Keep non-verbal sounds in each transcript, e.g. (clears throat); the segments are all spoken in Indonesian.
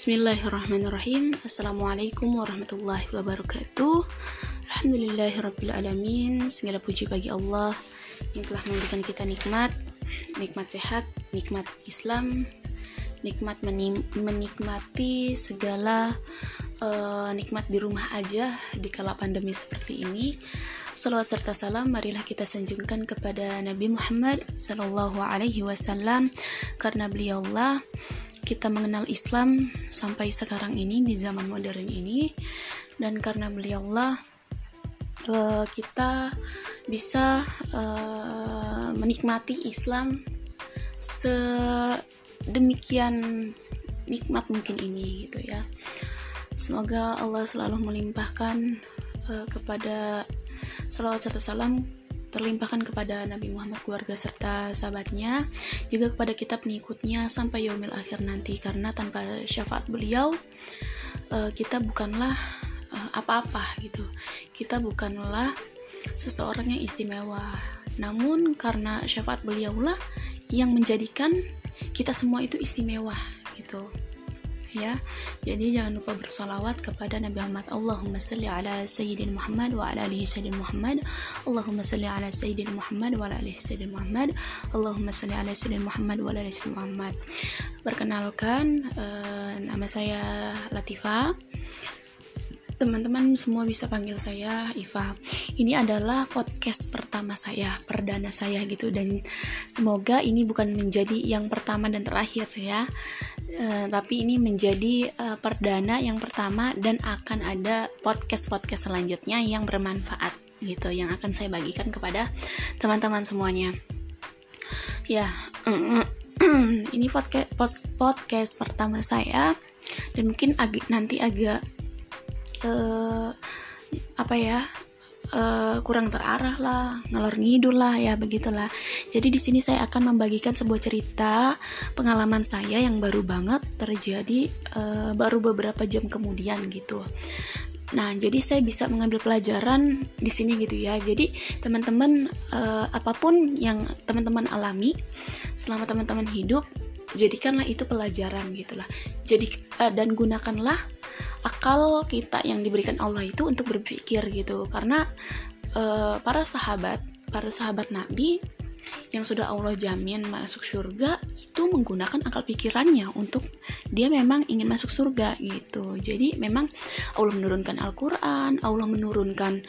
Bismillahirrahmanirrahim. Assalamualaikum warahmatullahi wabarakatuh. Alhamdulillahirrabbilalamin. Segala puji bagi Allah Yang telah memberikan kita nikmat. Nikmat sehat, nikmat Islam Nikmat menikmati segala uh, nikmat di rumah aja Di kala pandemi seperti ini. Salawat serta salam marilah kita sanjungkan kepada Nabi Muhammad Sallallahu alaihi wasallam. Karena beliaulah kita mengenal Islam sampai sekarang ini di zaman modern ini. Dan karena beliau Allah uh, kita bisa uh, menikmati Islam sedemikian nikmat mungkin ini gitu ya. Semoga Allah selalu melimpahkan uh, kepada salawat serta salam terlimpahkan kepada Nabi Muhammad keluarga serta sahabatnya juga kepada kita pengikutnya sampai yaumil akhir nanti. Karena tanpa syafaat beliau uh, kita bukanlah uh, apa-apa gitu. Kita bukanlah seseorang yang istimewa. Namun karena syafaat beliaulah yang menjadikan kita semua itu istimewa gitu ya. Jadi jangan lupa bersalawat kepada Nabi Muhammad. Allahumma salli ala Sayyidina Muhammad wa ala alihi Sayyidina Muhammad. Allahumma salli ala Sayyidina Muhammad wa ala alihi Sayyidina Muhammad. Allahumma salli ala Sayyidina Muhammad wa ala alihi Sayyidina Muhammad. Perkenalkan uh, nama saya Latifa teman-teman semua bisa panggil saya Iva. Ini adalah podcast pertama saya, perdana saya gitu dan semoga ini bukan menjadi yang pertama dan terakhir ya. Uh, tapi ini menjadi uh, perdana yang pertama dan akan ada podcast-podcast selanjutnya yang bermanfaat gitu yang akan saya bagikan kepada teman-teman semuanya. Ya, (clears throat) ini podcast podcast pertama saya dan mungkin agak nanti agak uh, apa ya uh, kurang terarah lah, ngalor ngidul lah ya begitulah. Jadi di sini saya akan membagikan sebuah cerita pengalaman saya yang baru banget terjadi uh, baru beberapa jam kemudian gitu. Nah, jadi saya bisa mengambil pelajaran di sini gitu ya. Jadi teman-teman uh, apa pun yang teman-teman alami selama teman-teman hidup, jadikanlah itu pelajaran gitulah. Jadi uh, dan gunakanlah akal kita yang diberikan Allah itu untuk berpikir gitu. Karena uh, para sahabat para sahabat Nabi yang sudah Allah jamin masuk surga itu menggunakan akal pikirannya untuk dia memang ingin masuk surga gitu. Jadi memang Allah menurunkan Al-Quran Allah menurunkan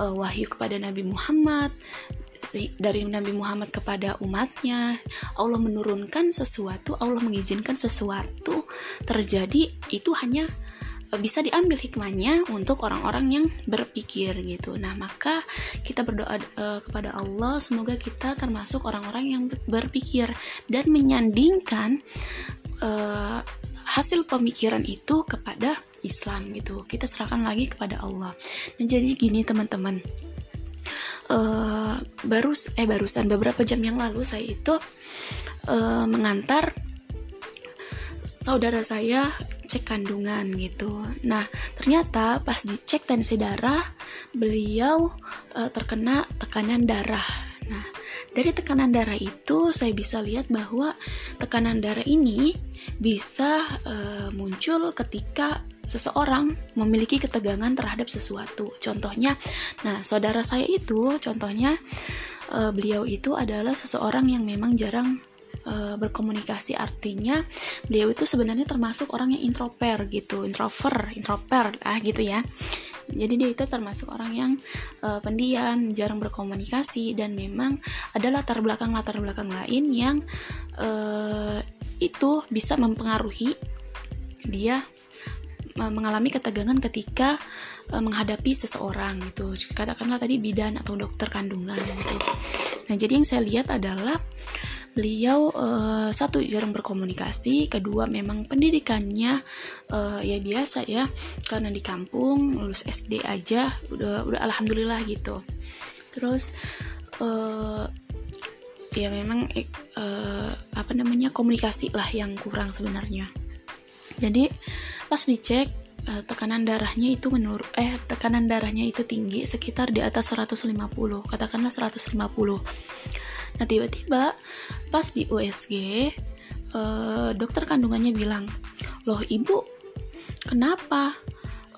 uh, wahyu kepada Nabi Muhammad dari Nabi Muhammad kepada umatnya. Allah menurunkan sesuatu Allah mengizinkan sesuatu terjadi itu hanya bisa diambil hikmahnya untuk orang-orang yang berpikir gitu. Nah, maka kita berdoa uh, kepada Allah semoga kita termasuk orang-orang yang berpikir dan menyandingkan uh, hasil pemikiran itu kepada Islam gitu. Kita serahkan lagi kepada Allah. Dan jadi gini teman-teman. Uh, baru eh barusan beberapa jam yang lalu saya itu uh, mengantar saudara saya cek kandungan gitu. Nah, ternyata pas dicek tensi darah, beliau uh, terkena tekanan darah. Nah, dari tekanan darah itu saya bisa lihat bahwa tekanan darah ini bisa uh, muncul ketika seseorang memiliki ketegangan terhadap sesuatu. Contohnya, nah saudara saya itu contohnya uh, beliau itu adalah seseorang yang memang jarang uh, berkomunikasi artinya beliau itu sebenarnya termasuk orang yang introvert gitu introvert introvert ah gitu ya. Jadi dia itu termasuk orang yang uh, pendiam jarang berkomunikasi dan memang ada latar belakang latar belakang lain yang uh, itu bisa mempengaruhi dia mengalami ketegangan ketika menghadapi seseorang gitu. Katakanlah tadi bidan atau dokter kandungan gitu. Nah jadi yang saya lihat adalah beliau uh, satu jarang berkomunikasi, kedua memang pendidikannya uh, ya biasa ya, karena di kampung lulus SD aja udah udah alhamdulillah gitu. Terus uh, ya memang uh, apa namanya komunikasi lah yang kurang sebenarnya. Jadi pas dicek tekanan darahnya itu menurut eh tekanan darahnya itu tinggi sekitar di atas 150 katakanlah 150 Nah tiba-tiba pas di USG eh, dokter kandungannya bilang, loh ibu kenapa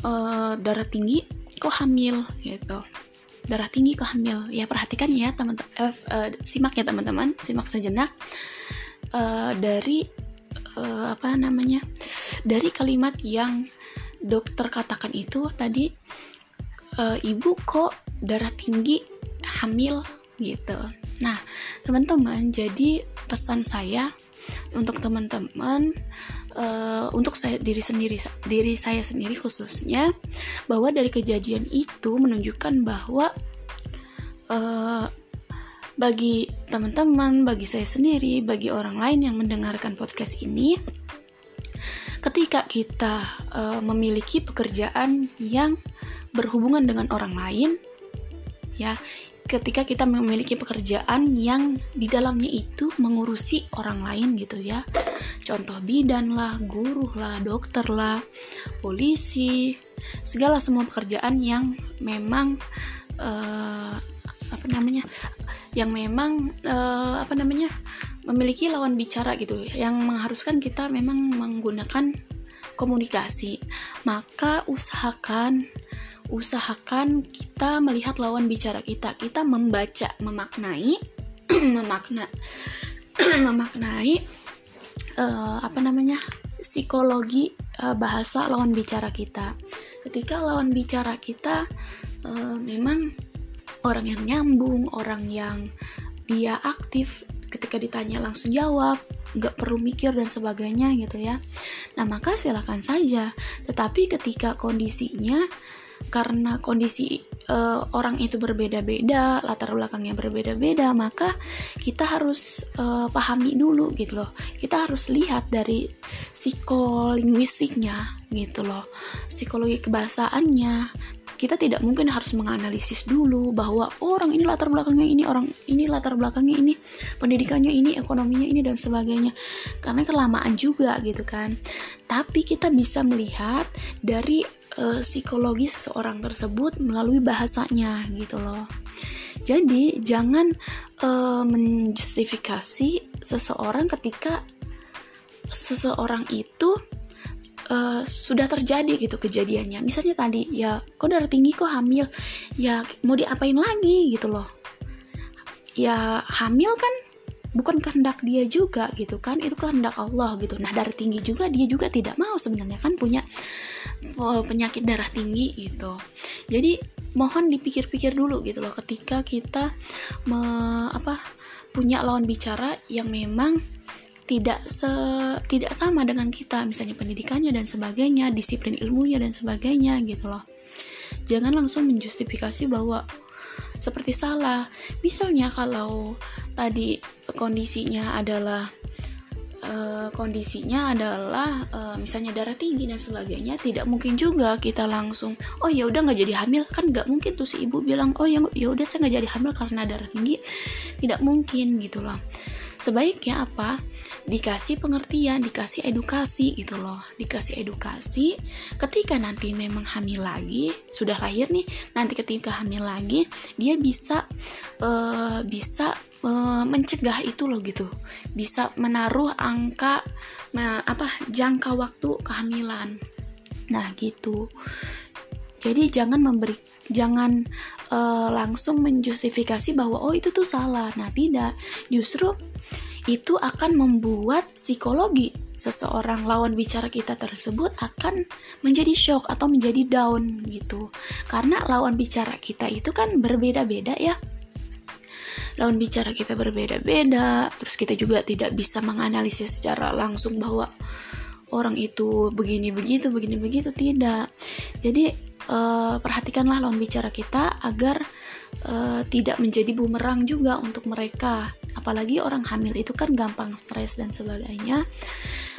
uh, darah tinggi kok hamil? Gitu. Darah tinggi kok hamil. Ya perhatikan ya teman-teman uh, uh, simak ya teman-teman. Simak sejenak. Uh, dari uh, apa namanya dari kalimat yang dokter katakan itu tadi uh, ibu kok darah tinggi hamil? Gitu. Nah teman-teman. Jadi pesan saya untuk teman-teman uh, untuk saya diri sendiri diri saya sendiri khususnya bahwa dari kejadian itu menunjukkan bahwa uh, bagi teman-teman, bagi saya sendiri, bagi orang lain yang mendengarkan podcast ini, ketika kita uh, memiliki pekerjaan yang berhubungan dengan orang lain, ya, ketika kita memiliki pekerjaan yang di dalamnya itu mengurusi orang lain gitu ya. Contoh bidan lah guru lah dokter lah polisi segala semua pekerjaan yang memang uh, apa namanya yang memang uh, apa namanya memiliki lawan bicara gitu yang mengharuskan kita memang menggunakan komunikasi. Maka usahakan usahakan kita melihat lawan bicara kita. Kita membaca memaknai (clears throat) memakna (clears throat) memaknai uh, apa namanya psikologi uh, bahasa lawan bicara kita. Ketika lawan bicara kita uh, memang orang yang nyambung orang yang dia aktif ketika ditanya langsung jawab nggak perlu mikir dan sebagainya gitu ya. Nah maka silakan saja. Tetapi ketika kondisinya karena kondisi uh, orang itu berbeda-beda, latar belakangnya berbeda-beda, maka kita harus uh, pahami dulu gitu loh. Kita harus lihat dari psikolinguistiknya gitu loh. Psikologi kebahasaannya, kita tidak mungkin harus menganalisis dulu bahwa orang ini latar belakangnya ini orang ini latar belakangnya ini pendidikannya ini ekonominya ini dan sebagainya. Karena kelamaan juga gitu kan. Tapi kita bisa melihat dari uh, psikologi seseorang tersebut melalui bahasanya gitu loh. Jadi jangan uh, menjustifikasi seseorang ketika seseorang itu uh, sudah terjadi gitu kejadiannya. Misalnya tadi ya kok darah tinggi kok hamil? Ya mau diapain lagi gitu loh. Ya hamil kan bukan kehendak dia juga gitu kan? Itu kehendak Allah gitu. Nah darah tinggi juga dia juga tidak mau sebenarnya kan punya uh, penyakit darah tinggi gitu. Jadi mohon dipikir-pikir dulu gitu loh. Ketika kita me, apa punya lawan bicara yang memang tidak se tidak sama dengan kita misalnya pendidikannya dan sebagainya disiplin ilmunya dan sebagainya gitu loh. Jangan langsung menjustifikasi bahwa seperti salah. Misalnya kalau tadi kondisinya adalah uh, kondisinya adalah uh, misalnya darah tinggi dan sebagainya tidak mungkin juga kita langsung oh ya udah nggak jadi hamil. Kan nggak mungkin tuh si ibu bilang oh ya ya udah saya nggak jadi hamil karena darah tinggi. Tidak mungkin gitu loh sebaiknya apa? Dikasih pengertian dikasih edukasi gitu loh. Dikasih edukasi ketika nanti memang hamil lagi sudah lahir nih nanti ketika hamil lagi dia bisa uh, bisa uh, mencegah itu loh gitu. Bisa menaruh angka me, apa jangka waktu kehamilan. Nah gitu. Jadi jangan memberi jangan uh, langsung menjustifikasi bahwa oh itu tuh salah. Nah tidak. Justru itu akan membuat psikologi seseorang lawan bicara kita tersebut akan menjadi shock atau menjadi down gitu. Karena lawan bicara kita itu kan berbeda-beda ya. Lawan bicara kita berbeda-beda, terus kita juga tidak bisa menganalisis secara langsung bahwa orang itu begini begitu, begini begitu tidak. Jadi uh, perhatikanlah lawan bicara kita agar uh, tidak menjadi bumerang juga untuk mereka. Apalagi orang hamil itu kan gampang stres dan sebagainya.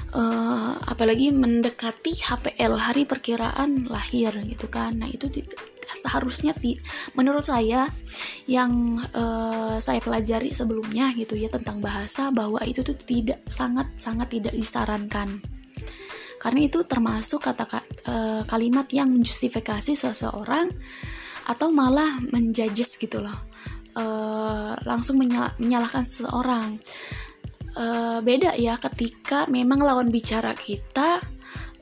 Uh, apalagi mendekati HPL hari perkiraan lahir gitu kan. Nah itu seharusnya di, menurut saya yang uh, saya pelajari sebelumnya gitu ya tentang bahasa bahwa itu tuh tidak sangat sangat tidak disarankan. Karena itu termasuk kata uh, kalimat yang menjustifikasi seseorang atau malah menjudges gitu loh. Uh, langsung menyal menyalahkan seseorang. Uh, beda ya ketika memang lawan bicara kita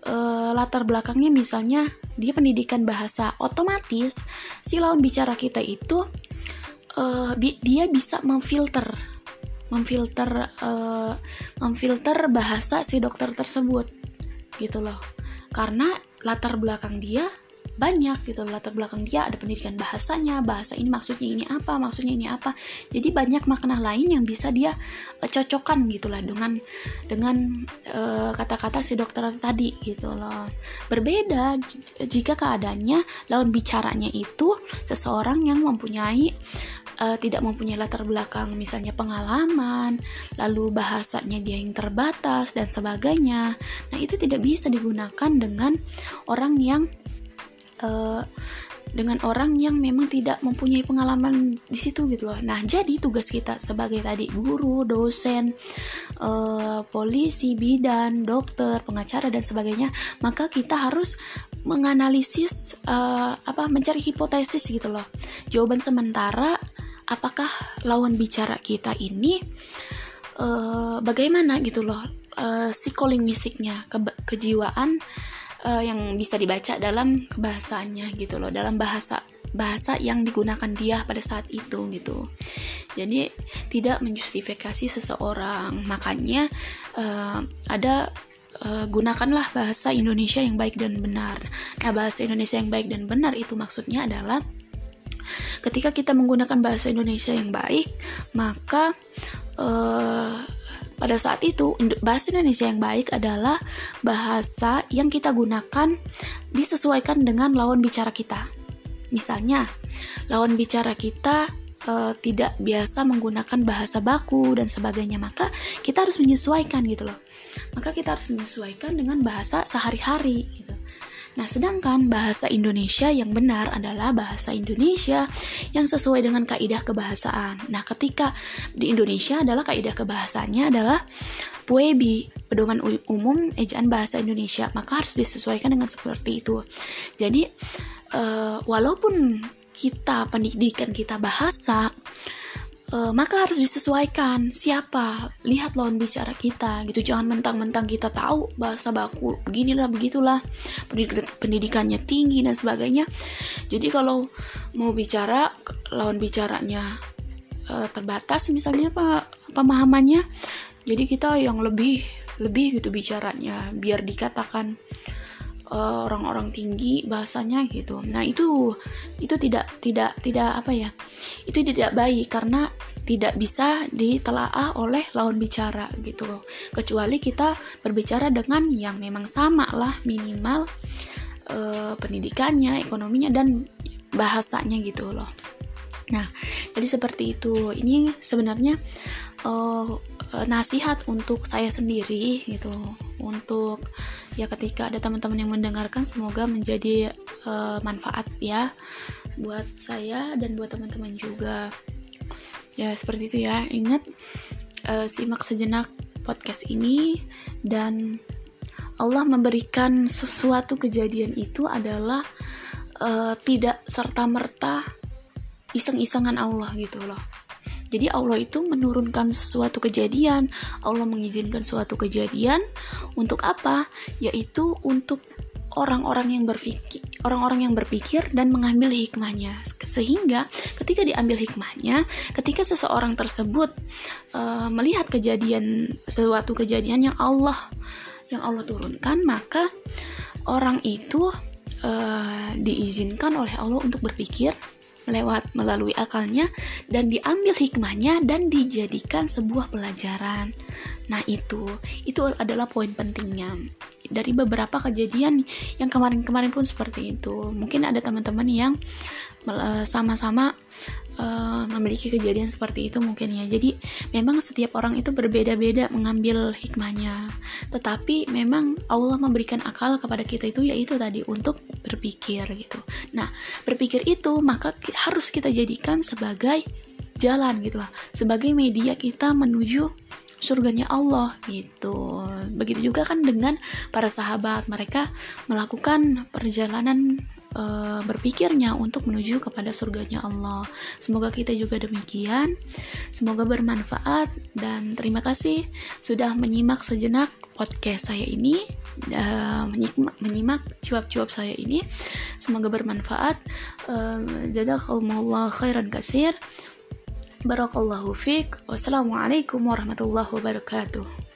uh, latar belakangnya misalnya dia pendidikan bahasa otomatis si lawan bicara kita itu uh, bi dia bisa memfilter memfilter uh, memfilter bahasa si dokter tersebut gitu loh. Karena latar belakang dia banyak gitu latar belakang dia ada pendidikan bahasanya bahasa ini maksudnya ini apa maksudnya ini apa jadi banyak makna lain yang bisa dia uh, cocokkan gitulah dengan dengan uh, kata-kata si dokter tadi gitu loh berbeda jika keadaannya lawan bicaranya itu seseorang yang mempunyai uh, tidak mempunyai latar belakang misalnya pengalaman, lalu bahasanya dia yang terbatas dan sebagainya. Nah, itu tidak bisa digunakan dengan orang yang uh, dengan orang yang memang tidak mempunyai pengalaman di situ gitu loh. Nah, jadi tugas kita sebagai tadi guru, dosen, uh, polisi, bidan, dokter, pengacara dan sebagainya, maka kita harus menganalisis uh, apa mencari hipotesis gitu loh. Jawaban sementara apakah lawan bicara kita ini uh, bagaimana gitu loh psikolinguistiknya, ke kejiwaan uh, yang bisa dibaca dalam bahasanya gitu loh dalam bahasa bahasa yang digunakan dia pada saat itu gitu. Jadi tidak menjustifikasi seseorang. Makanya uh, ada uh, gunakanlah bahasa Indonesia yang baik dan benar. Nah bahasa Indonesia yang baik dan benar itu maksudnya adalah ketika kita menggunakan bahasa Indonesia yang baik maka uh, pada saat itu, bahasa Indonesia yang baik adalah bahasa yang kita gunakan disesuaikan dengan lawan bicara kita. Misalnya, lawan bicara kita uh, tidak biasa menggunakan bahasa baku dan sebagainya, maka kita harus menyesuaikan gitu loh. Maka kita harus menyesuaikan dengan bahasa sehari-hari gitu. Nah, sedangkan bahasa Indonesia yang benar adalah bahasa Indonesia yang sesuai dengan kaidah kebahasaan. Nah, ketika di Indonesia adalah kaidah kebahasaannya adalah PUEBI, pedoman umum ejaan bahasa Indonesia, maka harus disesuaikan dengan seperti itu. Jadi, uh, walaupun kita pendidikan kita bahasa, uh, maka harus disesuaikan. Siapa? Lihat lawan bicara kita gitu. Jangan mentang-mentang kita tahu bahasa baku beginilah begitulah pendidikannya tinggi dan sebagainya jadi kalau mau bicara lawan bicaranya uh, terbatas misalnya apa pemahamannya jadi kita yang lebih lebih gitu bicaranya biar dikatakan Eh, orang-orang uh, tinggi bahasanya gitu. Nah, itu itu tidak tidak tidak apa ya? Itu tidak baik karena tidak bisa ditelaah oleh lawan bicara gitu loh. Kecuali kita berbicara dengan yang memang sama lah minimal uh, pendidikannya, ekonominya dan bahasanya gitu loh. Nah, jadi seperti itu. Ini sebenarnya uh, nasihat untuk saya sendiri gitu, untuk ya ketika ada teman-teman yang mendengarkan semoga menjadi uh, manfaat ya buat saya dan buat teman-teman juga ya seperti itu ya ingat uh, simak sejenak podcast ini dan Allah memberikan sesuatu kejadian itu adalah uh, tidak serta merta iseng-isengan Allah gitu loh jadi Allah itu menurunkan sesuatu kejadian, Allah mengizinkan suatu kejadian untuk apa? Yaitu untuk orang-orang yang berpikir orang-orang yang berpikir dan mengambil hikmahnya sehingga ketika diambil hikmahnya ketika seseorang tersebut uh, melihat kejadian sesuatu kejadian yang Allah yang Allah turunkan maka orang itu uh, diizinkan oleh Allah untuk berpikir lewat melalui akalnya dan diambil hikmahnya dan dijadikan sebuah pelajaran. Nah, itu itu adalah poin pentingnya. Dari beberapa kejadian yang kemarin-kemarin pun seperti itu. Mungkin ada teman-teman yang sama-sama uh, memiliki kejadian seperti itu mungkin ya. Jadi memang setiap orang itu berbeda-beda mengambil hikmahnya. Tetapi memang Allah memberikan akal kepada kita itu yaitu tadi untuk berpikir gitu. Nah, berpikir itu maka harus kita jadikan sebagai jalan gitu lah, sebagai media kita menuju surganya Allah gitu. Begitu juga kan dengan para sahabat, mereka melakukan perjalanan uh, berpikirnya untuk menuju kepada surganya Allah. Semoga kita juga demikian. Semoga bermanfaat dan terima kasih sudah menyimak sejenak podcast saya ini, uh, menyimak cuap-cuap saya ini. Semoga bermanfaat. Eh, Jazakallahu Jadakallah khairan kasir. Barakallahu fiq. Wassalamualaikum warahmatullahi wabarakatuh.